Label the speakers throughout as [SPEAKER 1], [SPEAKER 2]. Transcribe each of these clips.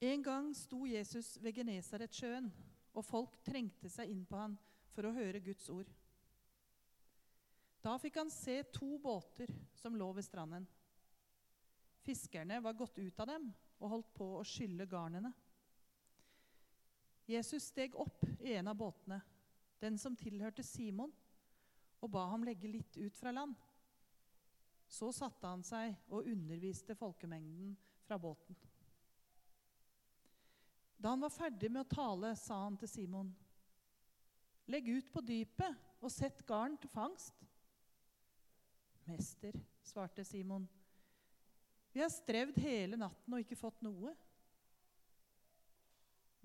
[SPEAKER 1] En gang sto Jesus ved Genesaretsjøen, og folk trengte seg inn på han for å høre Guds ord. Da fikk han se to båter som lå ved stranden. Fiskerne var gått ut av dem og holdt på å skylle garnene. Jesus steg opp i en av båtene, den som tilhørte Simon, og ba ham legge litt ut fra land. Så satte han seg og underviste folkemengden fra båten. Da han var ferdig med å tale, sa han til Simon.: Legg ut på dypet og sett garn til fangst. Mester, svarte Simon, vi har strevd hele natten og ikke fått noe.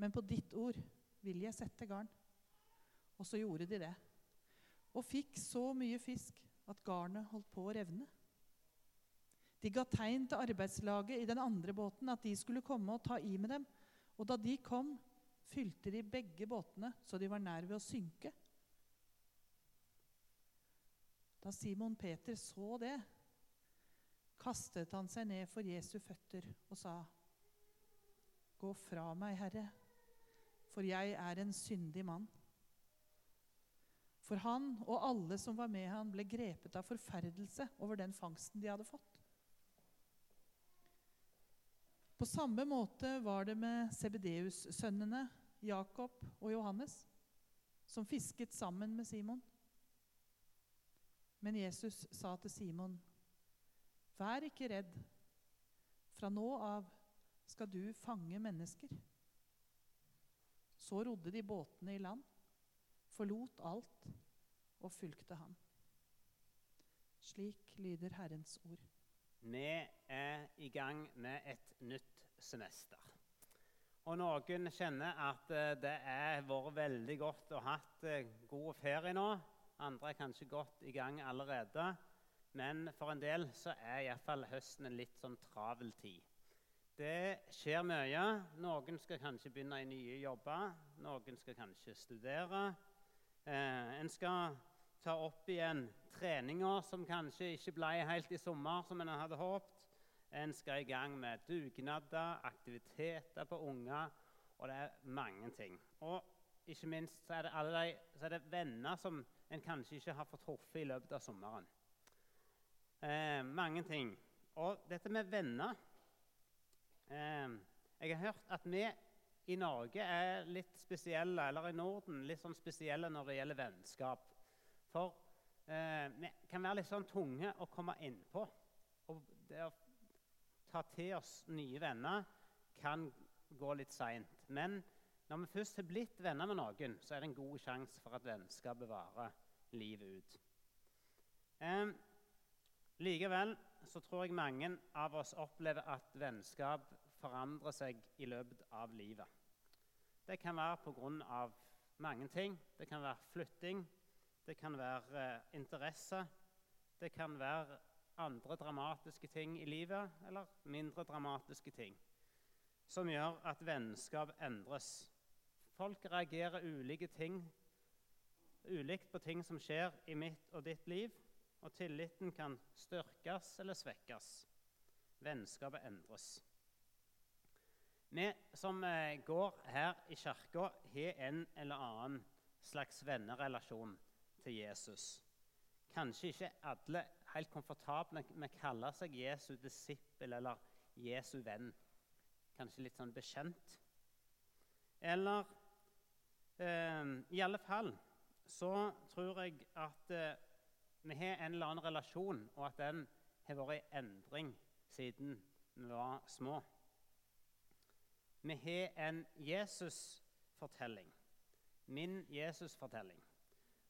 [SPEAKER 1] Men på ditt ord vil jeg sette garn. Og så gjorde de det. Og fikk så mye fisk at garnet holdt på å revne. De ga tegn til arbeidslaget i den andre båten at de skulle komme og ta i med dem. Og da de kom, fylte de begge båtene så de var nær ved å synke. Da Simon Peter så det, kastet han seg ned for Jesu føtter og sa, Gå fra meg, Herre, for jeg er en syndig mann. For han og alle som var med han, ble grepet av forferdelse over den fangsten de hadde fått. På samme måte var det med Sebedeus-sønnene Jakob og Johannes, som fisket sammen med Simon. Men Jesus sa til Simon, 'Vær ikke redd. Fra nå av skal du fange mennesker.' Så rodde de båtene i land, forlot alt og fulgte ham. Slik lyder Herrens ord.
[SPEAKER 2] Vi er i gang med et nytt semester. Og noen kjenner at eh, det har vært veldig godt å ha eh, god ferie nå. Andre er kanskje godt i gang allerede. Men for en del så er iallfall høsten en litt sånn travel tid. Det skjer mye. Noen skal kanskje begynne i nye jobber. Noen skal kanskje studere. Eh, en skal ta opp igjen treninger som kanskje ikke ble helt i sommer som en hadde håpet. En skal i gang med dugnader, aktiviteter på unger, og det er mange ting. Og ikke minst så er det, de, så er det venner som en kanskje ikke har fått truffet i løpet av sommeren. Eh, mange ting. Og dette med venner eh, Jeg har hørt at vi i Norge er litt spesielle, eller i Norden litt sånn spesielle når det gjelder vennskap. For eh, vi kan være litt sånn tunge å komme innpå. Og det å ta til oss nye venner kan gå litt seint. Men når vi først har blitt venner med noen, så er det en god sjanse for at vennskapet varer livet ut. Eh, likevel så tror jeg mange av oss opplever at vennskap forandrer seg i løpet av livet. Det kan være pga. mange ting. Det kan være flytting, det kan være eh, interesse, det kan være andre dramatiske ting i livet, eller mindre dramatiske ting, som gjør at vennskap endres. Folk reagerer ulike ting, ulikt på ting som skjer i mitt og ditt liv, og tilliten kan styrkes eller svekkes. Vennskapet endres. Vi som eh, går her i kirka, har en eller annen slags vennerelasjon til Jesus. Kanskje ikke alle helt komfortable med å kalle seg Jesu disippel eller Jesu venn. Kanskje litt sånn bekjent. Eller Eh, I alle fall så tror jeg at eh, vi har en eller annen relasjon, og at den har vært i endring siden vi var små. Vi har en Jesus-fortelling. Min Jesus-fortelling.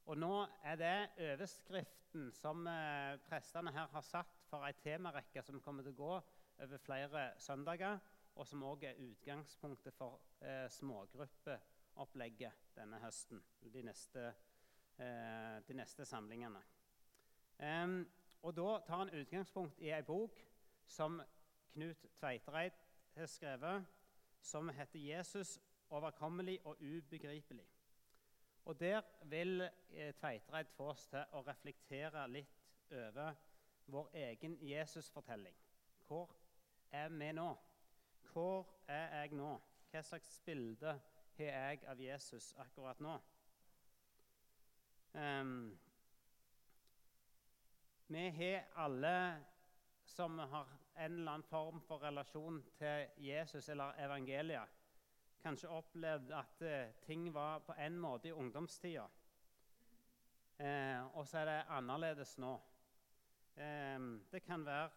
[SPEAKER 2] Og nå er det overskriften som eh, prestene her har satt for ei temarekke som kommer til å gå over flere søndager, og som òg er utgangspunktet for eh, smågruppeopplegget denne høsten. De neste, eh, de neste samlingene. Um, og Da tar han utgangspunkt i ei bok som Knut Tveitereid har skrevet, som heter 'Jesus overkommelig og ubegripelig'. Og Der vil Tveitreid Tveitereid få oss til å reflektere litt over vår egen Jesus-fortelling. Hvor er vi nå? Hvor er jeg nå? Hva slags bilde har jeg av Jesus akkurat nå? Um, vi har alle som har en eller annen form for relasjon til Jesus eller evangeliet, kanskje opplevd at eh, ting var på en måte i ungdomstida. Eh, og så er det annerledes nå. Eh, det kan være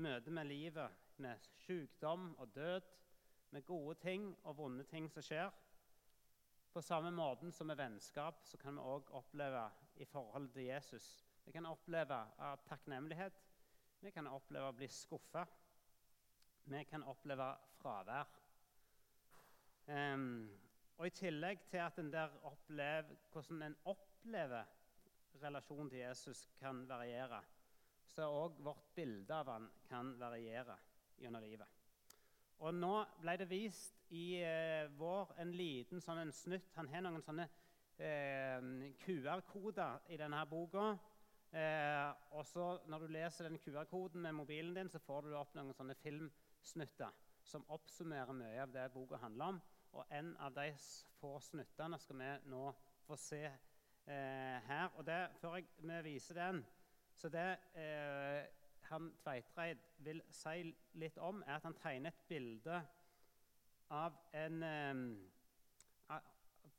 [SPEAKER 2] møte med livet, med sykdom og død, med gode ting og vonde ting som skjer. På samme måten som med vennskap så kan vi òg oppleve i forhold til Jesus. Vi kan oppleve av takknemlighet. Vi kan oppleve å bli skuffa. Vi kan oppleve fravær. Um, og I tillegg til at en der opplever, hvordan en opplever relasjonen til Jesus kan variere, så òg vårt bilde av han kan variere gjennom livet. Og Nå ble det vist i eh, vår en liten sånn en snutt. Han har noen sånne eh, QR-koder i denne boka. Eh, og så Når du leser den QR-koden med mobilen din, så får du opp noen sånne filmsnutter som oppsummerer mye av det boka handler om. Og En av de få snuttene skal vi nå få se eh, her. Og det, Før jeg, vi viser den, så det eh, han Tveitreid vil si litt om, er at han tegner et bilde av en, eh,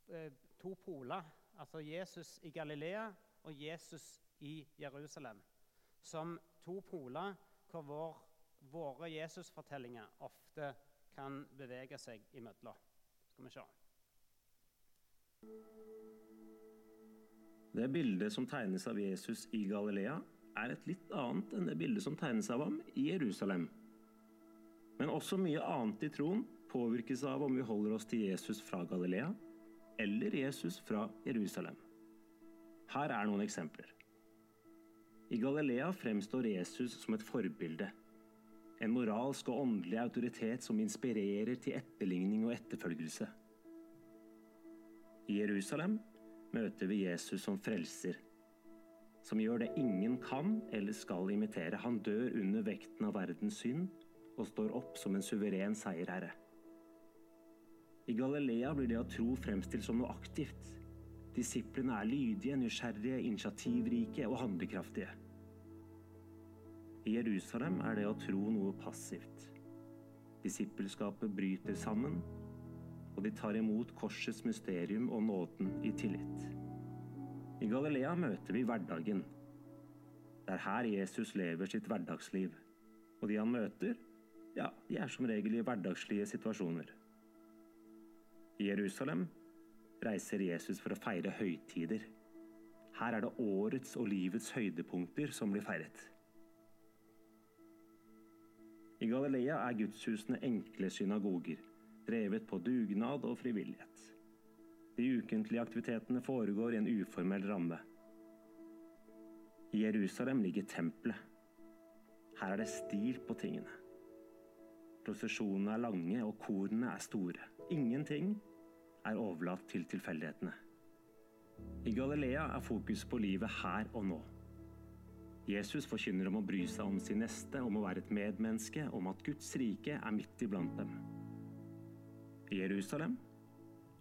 [SPEAKER 2] eh, to poler. Altså Jesus i Galilea og Jesus i Jerusalem. Som to poler hvor vår, våre Jesusfortellinger ofte kan bevege seg imellom. Skal vi se.
[SPEAKER 3] Det bildet som tegnes av Jesus i Galilea, er et litt annet enn det bildet som tegnes av ham i Jerusalem. Men også mye annet i troen påvirkes av om vi holder oss til Jesus fra Galilea eller Jesus fra Jerusalem. Her er noen eksempler. I Galilea fremstår Jesus som et forbilde. En moralsk og åndelig autoritet som inspirerer til etterligning og etterfølgelse. I Jerusalem møter vi Jesus som frelser, som gjør det ingen kan eller skal imitere. Han dør under vekten av verdens synd og står opp som en suveren seierherre. I Galilea blir det å tro fremstilt som noe aktivt. Disiplene er lydige, nysgjerrige, initiativrike og handlekraftige. I Jerusalem er det å tro noe passivt. Disippelskapet bryter sammen, og de tar imot korsets mysterium og nåden i tillit. I Galilea møter vi hverdagen. Det er her Jesus lever sitt hverdagsliv. Og de han møter, ja, de er som regel i hverdagslige situasjoner. I Jerusalem reiser Jesus for å feire høytider. Her er det årets og livets høydepunkter som blir feiret. I Galilea er gudshusene enkle synagoger, drevet på dugnad og frivillighet. De ukentlige aktivitetene foregår i en uformell ramme. I Jerusalem ligger tempelet. Her er det stil på tingene. Prosesjonene er lange, og korene er store. Ingenting er overlatt til tilfeldighetene. I Galilea er fokus på livet her og nå. Jesus forkynner om å bry seg om sin neste, om å være et medmenneske, om at Guds rike er midt iblant dem. I Jerusalem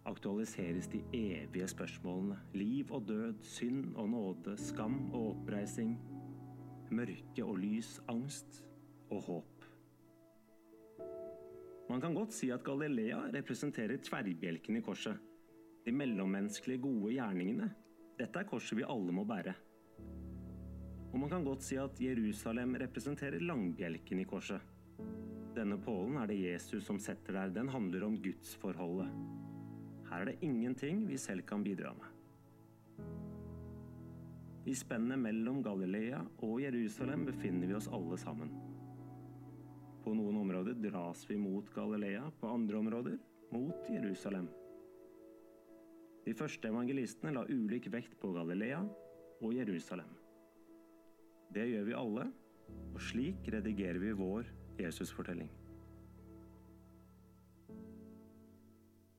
[SPEAKER 3] aktualiseres de evige spørsmålene. Liv og død, synd og nåde, skam og oppreising. Mørke og lys, angst og håp. Man kan godt si at Galilea representerer tverrbjelken i korset. De mellommenneskelige gode gjerningene. Dette er korset vi alle må bære. Og man kan godt si at Jerusalem representerer langbjelken i korset. Denne pålen er det Jesus som setter der. Den handler om gudsforholdet. Her er det ingenting vi selv kan bidra med. I spennet mellom Galilea og Jerusalem befinner vi oss alle sammen. På noen områder dras vi mot Galilea, på andre områder mot Jerusalem. De første evangelistene la ulik vekt på Galilea og Jerusalem. Det gjør vi alle, og slik redigerer vi vår Jesusfortelling.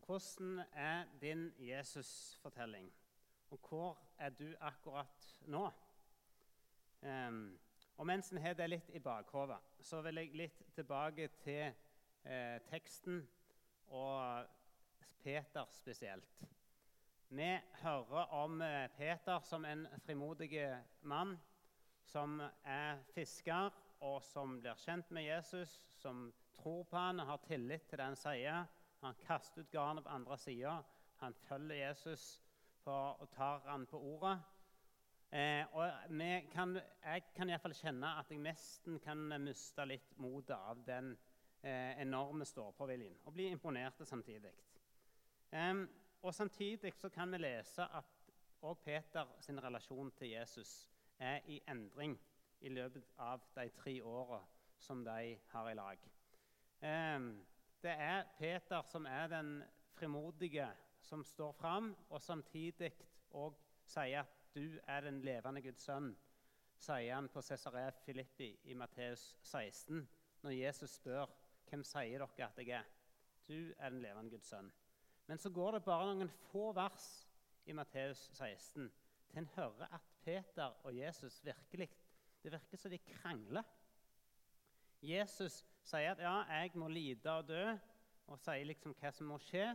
[SPEAKER 2] Hvordan er din Jesusfortelling, og hvor er du akkurat nå? Um, og mens en har det litt i bakhodet, så vil jeg litt tilbake til eh, teksten og Peter spesielt. Vi hører om eh, Peter som en frimodig mann som er fisker, og som blir kjent med Jesus, som tror på han og har tillit til det han sier. Han kaster ut garnet på andre sida. Han følger Jesus på, og tar han på ordet. Eh, og kan, jeg kan iallfall kjenne at jeg nesten kan miste litt motet av den eh, enorme stå-på-viljen. Og bli imponert samtidig. Eh, og Samtidig så kan vi lese at òg Peter sin relasjon til Jesus er i endring i løpet av de tre åra som de har i lag. Eh, det er Peter som er den frimodige som står fram, og samtidig òg sier at du er den levende Guds sønn, sier han på Cesarea Filippi i Matteus 16, når Jesus spør hvem sier dere at jeg er. Du er den levende Guds sønn. Men så går det bare noen få vers i Matteus 16 til en hører at Peter og Jesus virkelig Det virker som de krangler. Jesus sier at ja, jeg må lide og dø, og sier liksom hva som må skje.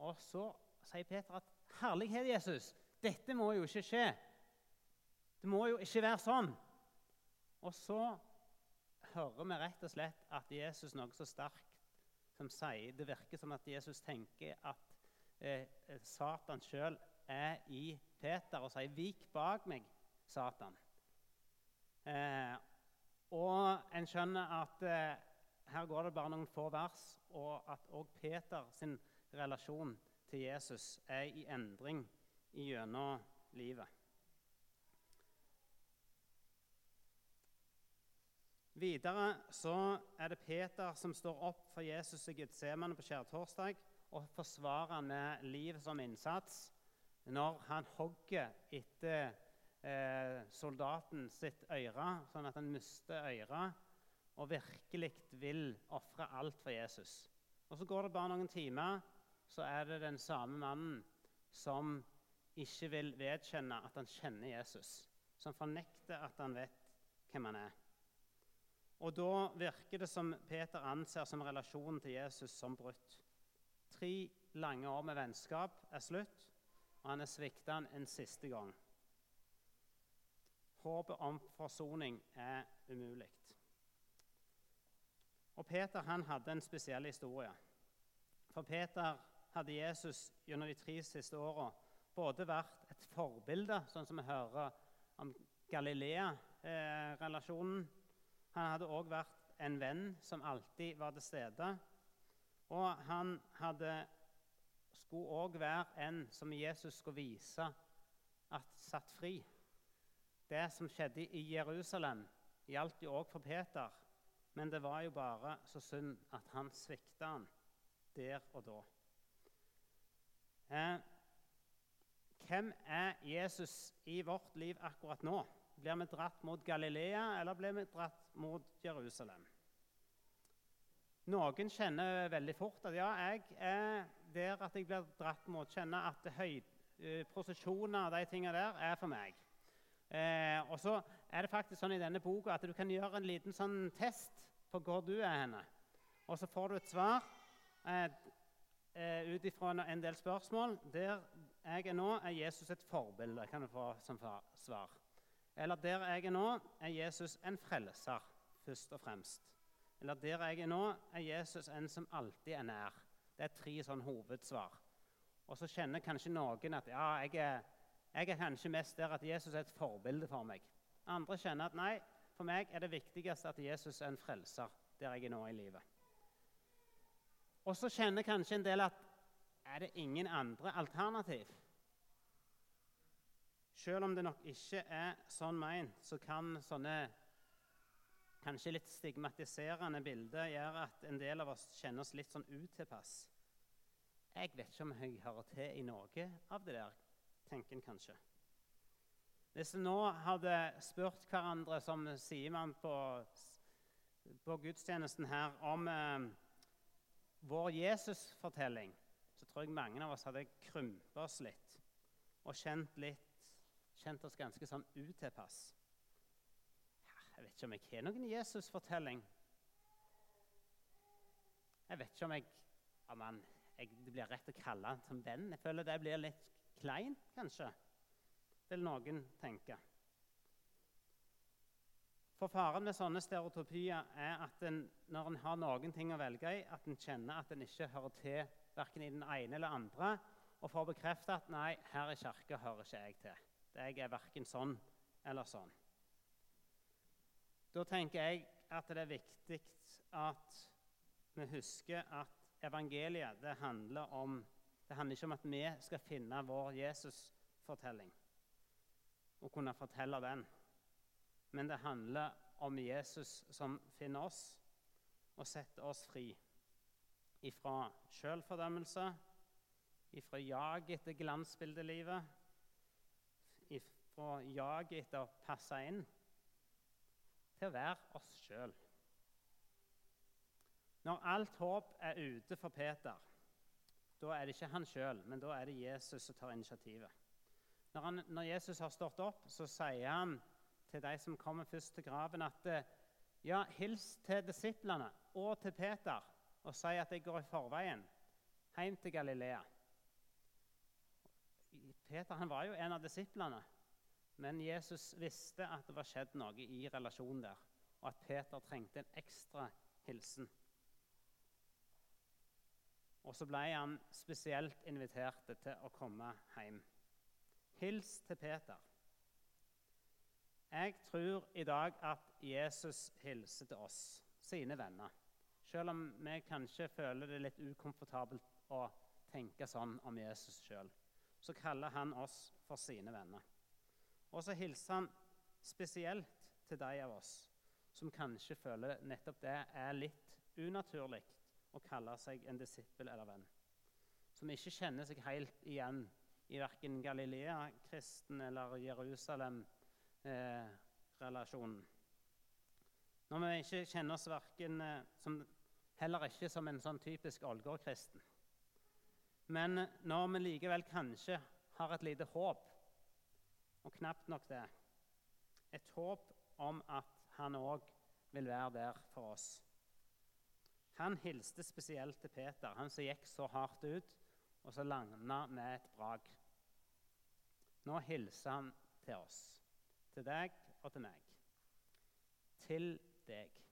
[SPEAKER 2] Og så sier Peter at herlighet, Jesus, dette må jo ikke skje. Det må jo ikke være sånn. Og så hører vi rett og slett at Jesus noe så sterkt som sier Det virker som at Jesus tenker at eh, Satan sjøl er i Peter og sier 'Vik bak meg, Satan'. Eh, og en skjønner at eh, her går det bare noen få vers, og at òg Peter sin relasjon til Jesus er i endring gjennom livet. Videre så er det Peter som står opp for Jesus i Getsemane på skjærtorsdag og forsvarer han med livet som innsats når han hogger etter eh, soldaten sitt øre, sånn at han mister øret, og virkelig vil ofre alt for Jesus. Og Så går det bare noen timer, så er det den samme mannen som ikke vil vedkjenne at han kjenner Jesus, som fornekter at han vet hvem han er. Og Da virker det som Peter anser som relasjonen til Jesus som brutt. Tre lange år med vennskap er slutt, og han er svikta en siste gang. Håpet om forsoning er umulig. Og Peter han hadde en spesiell historie. For Peter hadde Jesus gjennom de tre siste åra både vært et forbilde, sånn som vi hører om Galilea-relasjonen. Han hadde òg vært en venn som alltid var til stede. Og han hadde, skulle òg være en som Jesus skulle vise at satt fri. Det som skjedde i Jerusalem, gjaldt jo òg for Peter. Men det var jo bare så synd at han svikta han der og da. Eh, hvem er Jesus i vårt liv akkurat nå? Blir vi dratt mot Galilea, eller blir vi dratt mot Jerusalem? Noen kjenner veldig fort at ja, jeg er der at jeg blir dratt mot. kjenne at høy, eh, prosesjoner og de tingene der er for meg. Eh, og så er det faktisk sånn i denne boka at du kan gjøre en liten sånn test på hvor du er henne. Og så får du et svar eh, eh ut ifra en del spørsmål der jeg er nå, er Jesus et forbilde, kan du få som svar. Eller der jeg er nå, er Jesus en frelser, først og fremst. Eller der jeg er nå, er Jesus en som alltid er nær. Det er tre sånn hovedsvar. Og så kjenner kanskje noen at ja, jeg er, jeg er kanskje mest der at Jesus er et forbilde for meg. Andre kjenner at nei, for meg er det viktigste at Jesus er en frelser der jeg er nå i livet. Og så kjenner kanskje en del at er det ingen andre alternativ. Selv om det nok ikke er sånn meint, så kan sånne kanskje litt stigmatiserende bilder gjør at en del av oss kjenner oss litt sånn utilpass. Jeg vet ikke om jeg hører til i noe av det der, tenker en kanskje. Hvis vi nå hadde spurt hverandre, som sier man på, på gudstjenesten her, om eh, vår Jesus-fortelling så tror jeg mange av oss hadde krympet oss litt og kjent, litt, kjent oss ganske sånn utilpass. Jeg vet ikke om jeg har noen Jesus-fortelling. Jeg vet ikke om jeg ja, man, jeg, Det blir rett å kalle han som venn. Jeg føler det blir litt kleint, kanskje, vil noen tenke. For Faren med sånne stereotypier er at en, når en har noen ting å velge i, at en kjenner at en ikke hører til verken i den ene eller andre, og får bekreftet at nei, her i kirka hører ikke jeg til. Jeg er verken sånn eller sånn. Da tenker jeg at det er viktig at vi husker at evangeliet det handler, om, det handler ikke om at vi skal finne vår Jesus-fortelling og kunne fortelle den. Men det handler om Jesus som finner oss og setter oss fri ifra sjølfordømmelse, ifra jag etter glansbildelivet, ifra jag etter å passe inn, til å være oss sjøl. Når alt håp er ute for Peter, da er det ikke han sjøl, men da er det Jesus som tar initiativet. Når, han, når, Jesus har stått opp, så sier han til de som kommer først til graven, at ja, hils til disiplene og til Peter og si at jeg går i forveien hjem til Galilea. Peter han var jo en av disiplene, men Jesus visste at det var skjedd noe i relasjonen der, og at Peter trengte en ekstra hilsen. Og så ble han spesielt invitert til å komme hjem. Hils til Peter. Jeg tror i dag at Jesus hilser til oss, sine venner. Selv om vi kanskje føler det litt ukomfortabelt å tenke sånn om Jesus sjøl, så kaller han oss for sine venner. Og så hilser han spesielt til de av oss som kanskje føler nettopp det er litt unaturlig å kalle seg en disippel eller venn. Som ikke kjenner seg helt igjen i verken Galilea-kristen eller Jerusalem-relasjonen. Eh, Når vi ikke kjenner oss verken eh, som, heller ikke som en sånn typisk Ålgård-kristen. Men når vi likevel kanskje har et lite håp, og knapt nok det Et håp om at han òg vil være der for oss. Han hilste spesielt til Peter, han som gikk så hardt ut, og så landa med et brak. Nå hilser han til oss, til deg og til meg. Til deg.